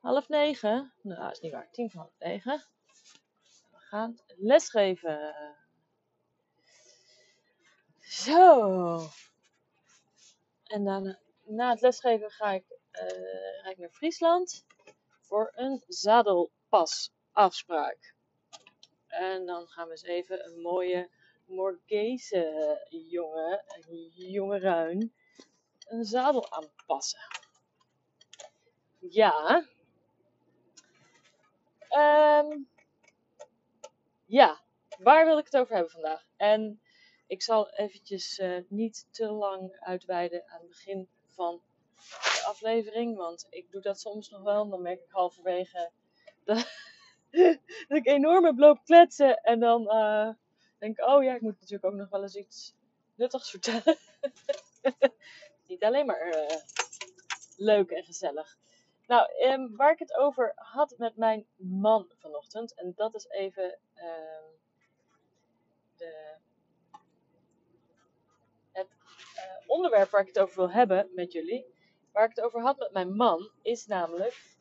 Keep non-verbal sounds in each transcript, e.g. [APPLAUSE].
Half negen. Nou, dat is niet waar. Tien van half negen. We gaan lesgeven. Zo. En dan, na het lesgeven ga ik, uh, ga ik naar Friesland voor een zadelpasafspraak. En dan gaan we eens even een mooie Morgese jongen, een jonge ruin, een zadel aanpassen. Ja. Um, ja, waar wil ik het over hebben vandaag? En ik zal eventjes uh, niet te lang uitweiden aan het begin van de aflevering, want ik doe dat soms nog wel. Dan merk ik halverwege dat, [LAUGHS] dat ik enorm heb lopen kletsen en dan uh, denk ik, oh ja, ik moet natuurlijk ook nog wel eens iets nuttigs vertellen. [LAUGHS] niet alleen maar uh, leuk en gezellig. Nou, um, waar ik het over had met mijn man vanochtend, en dat is even uh, de, het uh, onderwerp waar ik het over wil hebben met jullie. Waar ik het over had met mijn man, is namelijk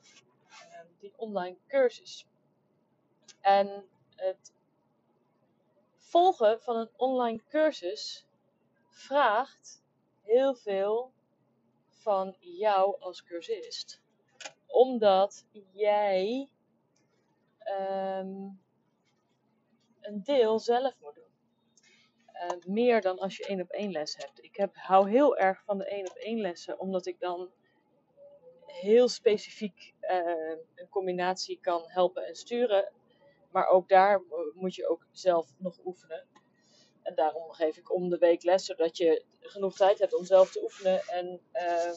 uh, die online cursus. En het volgen van een online cursus vraagt heel veel van jou als cursist omdat jij um, een deel zelf moet doen. Uh, meer dan als je één op één les hebt. Ik heb, hou heel erg van de één op één lessen, omdat ik dan heel specifiek uh, een combinatie kan helpen en sturen. Maar ook daar moet je ook zelf nog oefenen. En daarom geef ik om de week les, zodat je genoeg tijd hebt om zelf te oefenen en uh,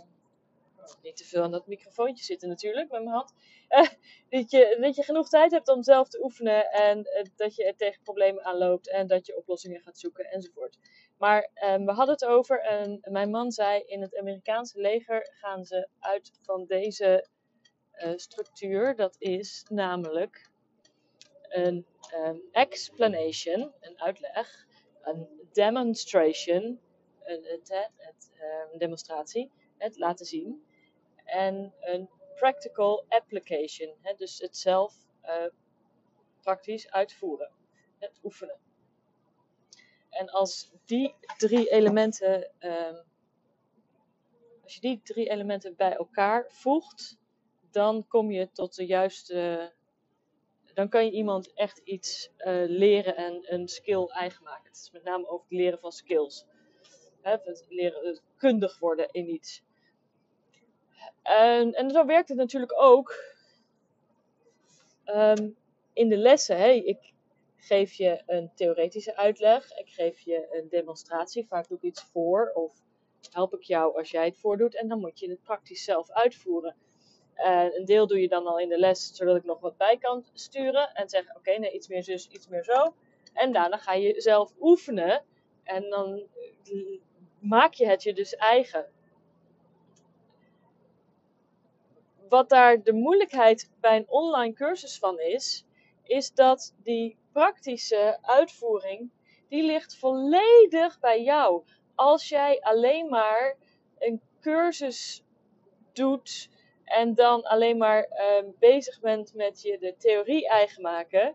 niet te veel aan dat microfoontje zitten natuurlijk met mijn hand. [LAUGHS] Dat, je, dat je genoeg tijd hebt om zelf te oefenen en uh, dat je tegen problemen aanloopt en dat je oplossingen gaat zoeken enzovoort. Maar um, we hadden het over en mijn man zei in het Amerikaanse leger gaan ze uit van deze uh, structuur. Dat is namelijk een um, explanation, een uitleg, een demonstration, een, um, demonstratie, het laten zien en een practical application. Hè, dus het zelf uh, praktisch uitvoeren, het oefenen. En als die drie elementen, um, als je die drie elementen bij elkaar voegt, dan kom je tot de juiste. Dan kan je iemand echt iets uh, leren en een skill eigen maken. Het is met name over het leren van skills. Hè, het leren kundig worden in iets. En, en zo werkt het natuurlijk ook um, in de lessen. Hey, ik geef je een theoretische uitleg, ik geef je een demonstratie, vaak doe ik iets voor of help ik jou als jij het voordoet en dan moet je het praktisch zelf uitvoeren. Uh, een deel doe je dan al in de les, zodat ik nog wat bij kan sturen en zeggen: Oké, nee, iets meer zus, iets meer zo. En daarna ga je zelf oefenen en dan maak je het je dus eigen. Wat daar de moeilijkheid bij een online cursus van is, is dat die praktische uitvoering, die ligt volledig bij jou. Als jij alleen maar een cursus doet en dan alleen maar uh, bezig bent met je de theorie eigen maken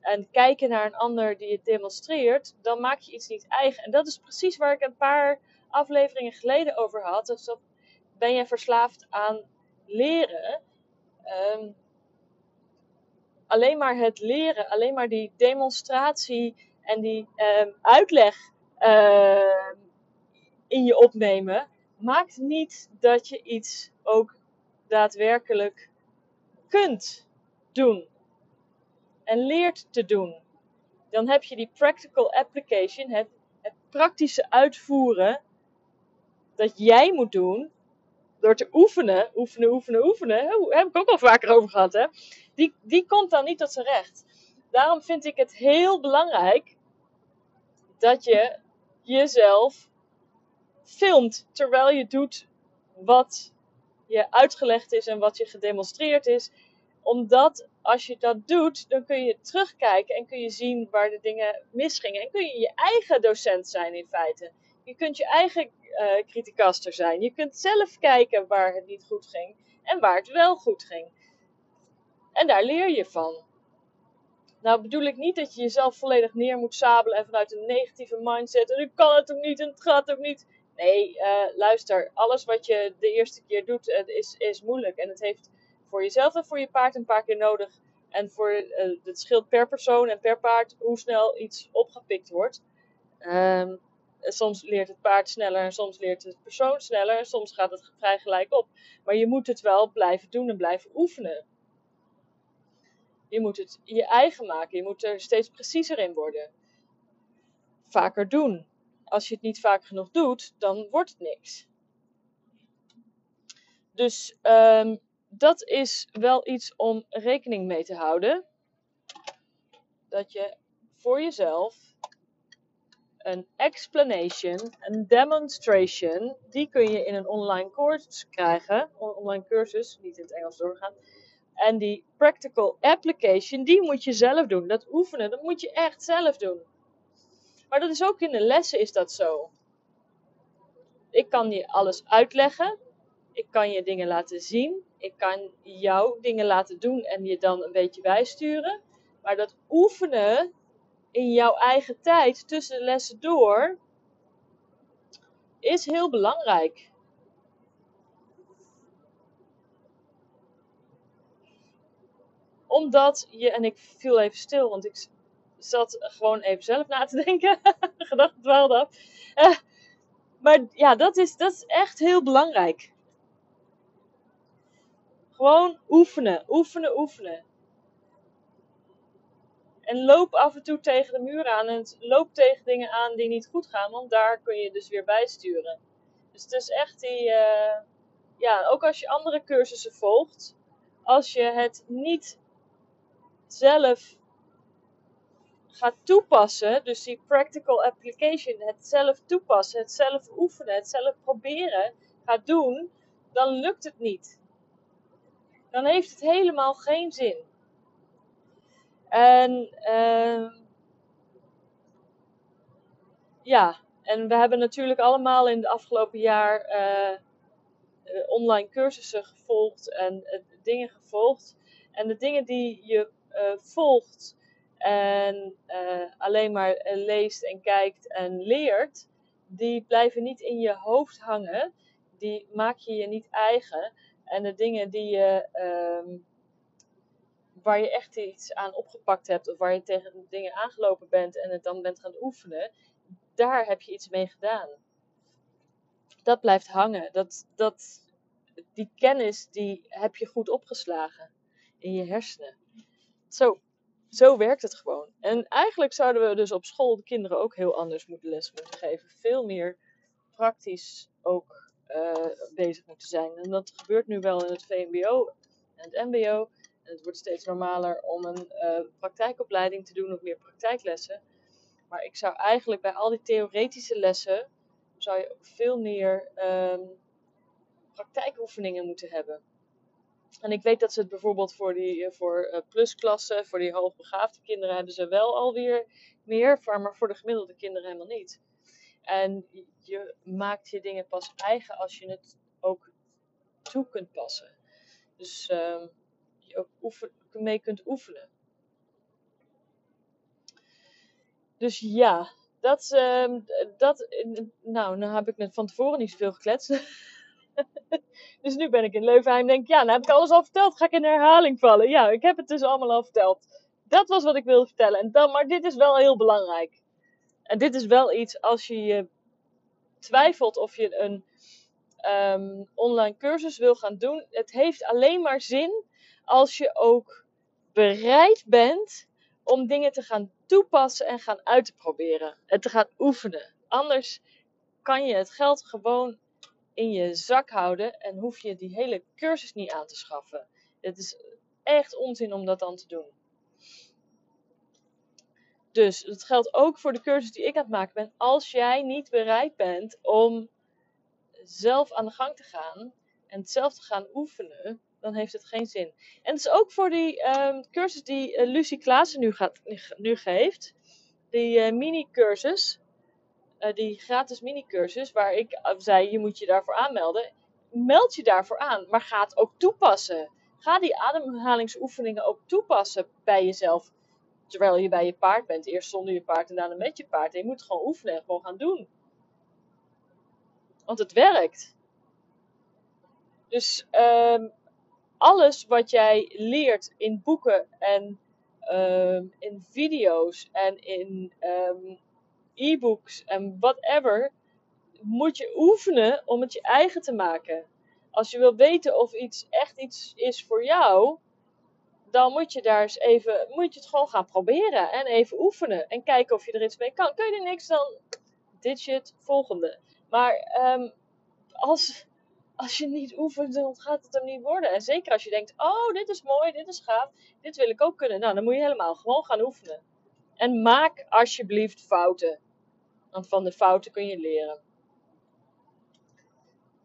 en kijken naar een ander die het demonstreert, dan maak je iets niet eigen. En dat is precies waar ik een paar afleveringen geleden over had. Dus ben je verslaafd aan leren. Um, alleen maar het leren, alleen maar die demonstratie en die um, uitleg uh, in je opnemen, maakt niet dat je iets ook daadwerkelijk kunt doen en leert te doen. Dan heb je die practical application, het, het praktische uitvoeren dat jij moet doen door te oefenen, oefenen, oefenen, oefenen, heb ik ook al vaker over gehad, hè? Die, die komt dan niet tot zijn recht. Daarom vind ik het heel belangrijk dat je jezelf filmt terwijl je doet wat je uitgelegd is en wat je gedemonstreerd is. Omdat als je dat doet, dan kun je terugkijken en kun je zien waar de dingen misgingen. En kun je je eigen docent zijn in feite. Je kunt je eigen uh, criticaster zijn. Je kunt zelf kijken waar het niet goed ging en waar het wel goed ging. En daar leer je van. Nou bedoel ik niet dat je jezelf volledig neer moet sabelen en vanuit een negatieve mindset. En ik kan het ook niet en het gaat ook niet. Nee, uh, luister. Alles wat je de eerste keer doet uh, is, is moeilijk. En het heeft voor jezelf en voor je paard een paar keer nodig. En voor, het scheelt per persoon en per paard hoe snel iets opgepikt wordt. Um, soms leert het paard sneller en soms leert het persoon sneller. En soms gaat het vrij gelijk op. Maar je moet het wel blijven doen en blijven oefenen. Je moet het je eigen maken. Je moet er steeds preciezer in worden. Vaker doen. Als je het niet vaak genoeg doet, dan wordt het niks. Dus um, dat is wel iets om rekening mee te houden. Dat je voor jezelf een explanation, een demonstration, die kun je in een online course krijgen, online cursus, niet in het Engels doorgaan. En die practical application, die moet je zelf doen. Dat oefenen, dat moet je echt zelf doen. Maar dat is ook in de lessen is dat zo. Ik kan je alles uitleggen. Ik kan je dingen laten zien. Ik kan jou dingen laten doen en je dan een beetje bijsturen. Maar dat oefenen in jouw eigen tijd tussen de lessen door is heel belangrijk. Omdat je, en ik viel even stil, want ik zat gewoon even zelf na te denken. [LAUGHS] Gedachten dwaalde af. Uh, maar ja, dat is, dat is echt heel belangrijk. Gewoon oefenen, oefenen, oefenen. En loop af en toe tegen de muur aan en loop tegen dingen aan die niet goed gaan, want daar kun je dus weer bijsturen. Dus het is echt die, uh, ja, ook als je andere cursussen volgt, als je het niet zelf gaat toepassen, dus die practical application, het zelf toepassen, het zelf oefenen, het zelf proberen gaat doen, dan lukt het niet. Dan heeft het helemaal geen zin. En uh, ja, en we hebben natuurlijk allemaal in het afgelopen jaar uh, online cursussen gevolgd en uh, dingen gevolgd. En de dingen die je volgt en alleen maar leest en kijkt en leert, die blijven niet in je hoofd hangen. Die maak je je niet eigen. En de dingen die je, um, waar je echt iets aan opgepakt hebt, of waar je tegen dingen aangelopen bent en het dan bent gaan oefenen, daar heb je iets mee gedaan. Dat blijft hangen. Dat, dat, die kennis die heb je goed opgeslagen in je hersenen. Zo, zo werkt het gewoon. En eigenlijk zouden we dus op school de kinderen ook heel anders moeten les moeten geven. Veel meer praktisch ook uh, bezig moeten zijn. En dat gebeurt nu wel in het VMBO en het MBO. Het wordt steeds normaler om een uh, praktijkopleiding te doen of meer praktijklessen. Maar ik zou eigenlijk bij al die theoretische lessen zou je veel meer um, praktijkoefeningen moeten hebben. En ik weet dat ze het bijvoorbeeld voor, die, eh, voor uh, plusklassen, voor die hoogbegaafde kinderen, hebben ze wel alweer meer, maar voor de gemiddelde kinderen helemaal niet. En je maakt je dingen pas eigen als je het ook toe kunt passen. Dus uh, je ook oefen, mee kunt oefenen. Dus ja, dat, uh, dat, nou, nou heb ik net van tevoren niet zoveel gekletst. [LAUGHS] dus nu ben ik in Leuvenheim en denk ja, nou heb ik alles al verteld. Ga ik in herhaling vallen? Ja, ik heb het dus allemaal al verteld. Dat was wat ik wilde vertellen. En dan, maar dit is wel heel belangrijk. En dit is wel iets als je je twijfelt of je een um, online cursus wil gaan doen. Het heeft alleen maar zin als je ook bereid bent om dingen te gaan toepassen en gaan uit te proberen. En te gaan oefenen. Anders kan je het geld gewoon in je zak houden en hoef je die hele cursus niet aan te schaffen. Het is echt onzin om dat dan te doen. Dus dat geldt ook voor de cursus die ik aan het maken ben. Als jij niet bereid bent om zelf aan de gang te gaan en zelf te gaan oefenen, dan heeft het geen zin. En het is ook voor die um, cursus die uh, Lucie Klaassen nu, gaat, nu geeft. Die uh, mini-cursus. Uh, die gratis mini-cursus. Waar ik zei, je moet je daarvoor aanmelden. Meld je daarvoor aan. Maar ga het ook toepassen. Ga die ademhalingsoefeningen ook toepassen bij jezelf. Terwijl je bij je paard bent. Eerst zonder je paard en daarna met je paard. Je moet gewoon oefenen en gewoon gaan doen. Want het werkt. Dus um, alles wat jij leert in boeken en um, in video's en in um, e-books en whatever, moet je oefenen om het je eigen te maken. Als je wil weten of iets echt iets is voor jou, dan moet je daar eens even, moet je het gewoon gaan proberen en even oefenen en kijken of je er iets mee kan. Kun je er niks dan dit shit volgende. Maar um, als, als je niet oefent, dan gaat het hem niet worden. En zeker als je denkt, oh, dit is mooi, dit is gaaf, dit wil ik ook kunnen. Nou, dan moet je helemaal gewoon gaan oefenen. En maak alsjeblieft fouten. Want van de fouten kun je leren.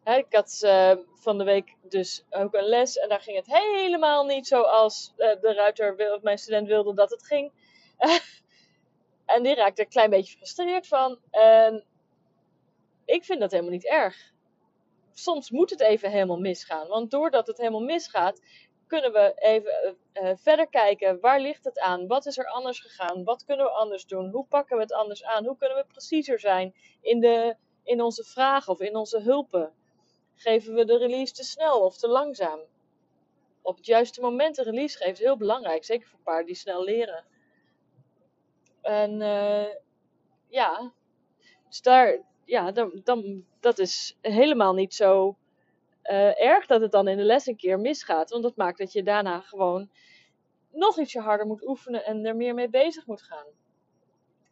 ik had uh, van de week dus ook een les en daar ging het helemaal niet zoals uh, de ruiter, of mijn student wilde dat het ging. [LAUGHS] en die raakte er een klein beetje gefrustreerd van. En ik vind dat helemaal niet erg soms moet het even helemaal misgaan. Want doordat het helemaal misgaat, kunnen we even uh, verder kijken. Waar ligt het aan? Wat is er anders gegaan? Wat kunnen we anders doen? Hoe pakken we het anders aan? Hoe kunnen we preciezer zijn in, de, in onze vragen of in onze hulpen? Geven we de release te snel of te langzaam? Op het juiste moment een release geven is heel belangrijk. Zeker voor paarden die snel leren. En uh, ja, dus daar, ja, dan, dan, dat is helemaal niet zo uh, erg dat het dan in de les een keer misgaat. Want dat maakt dat je daarna gewoon nog ietsje harder moet oefenen en er meer mee bezig moet gaan.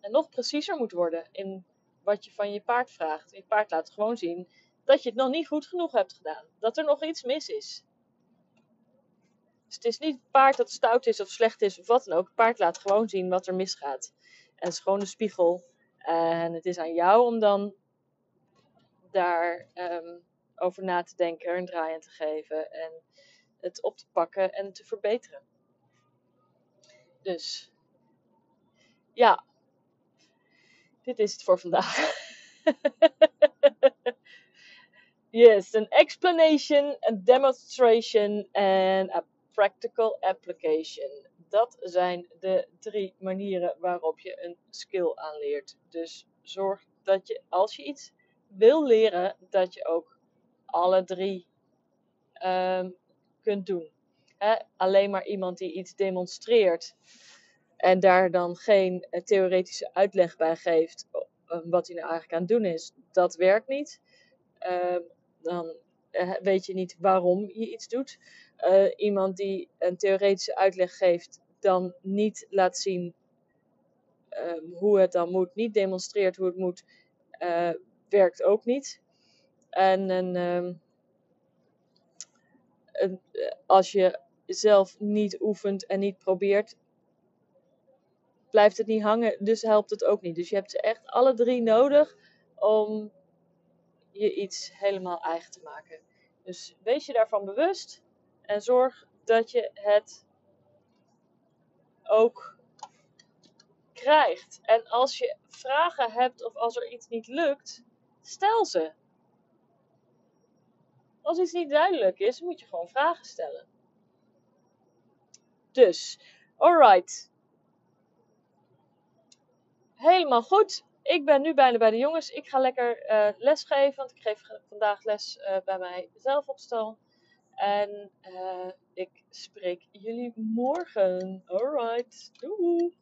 En nog preciezer moet worden in wat je van je paard vraagt. Je paard laat gewoon zien dat je het nog niet goed genoeg hebt gedaan. Dat er nog iets mis is. Dus het is niet paard dat stout is of slecht is of wat dan ook. Het paard laat gewoon zien wat er misgaat. En het is gewoon een spiegel. En het is aan jou om dan daar um, over na te denken, er een draai aan te geven en het op te pakken en te verbeteren. Dus ja, dit is het voor vandaag. [LAUGHS] yes, an explanation, a demonstration en a practical application. Dat zijn de drie manieren waarop je een skill aanleert. Dus zorg dat je als je iets wil leren, dat je ook alle drie um, kunt doen. alleen maar iemand die iets demonstreert en daar dan geen uh, theoretische uitleg bij geeft uh, wat hij nou eigenlijk aan het doen is, dat werkt niet. Uh, dan eh, weet je niet waarom je iets doet. Eh, iemand die een theoretische uitleg geeft, dan niet laat zien ehm, hoe het dan moet, niet demonstreert hoe het moet, werkt ook niet. En um, een, als je zelf niet oefent en niet probeert, blijft het niet hangen, dus helpt het ook niet. Dus je hebt ze echt alle drie nodig om je iets helemaal eigen te maken. Dus wees je daarvan bewust en zorg dat je het ook krijgt. En als je vragen hebt of als er iets niet lukt, Stel ze. Als iets niet duidelijk is, moet je gewoon vragen stellen. Dus, alright. Helemaal goed. Ik ben nu bijna bij de jongens. Ik ga lekker uh, les geven, want ik geef vandaag les uh, bij mijzelf op stal. En uh, ik spreek jullie morgen. Alright. Doei.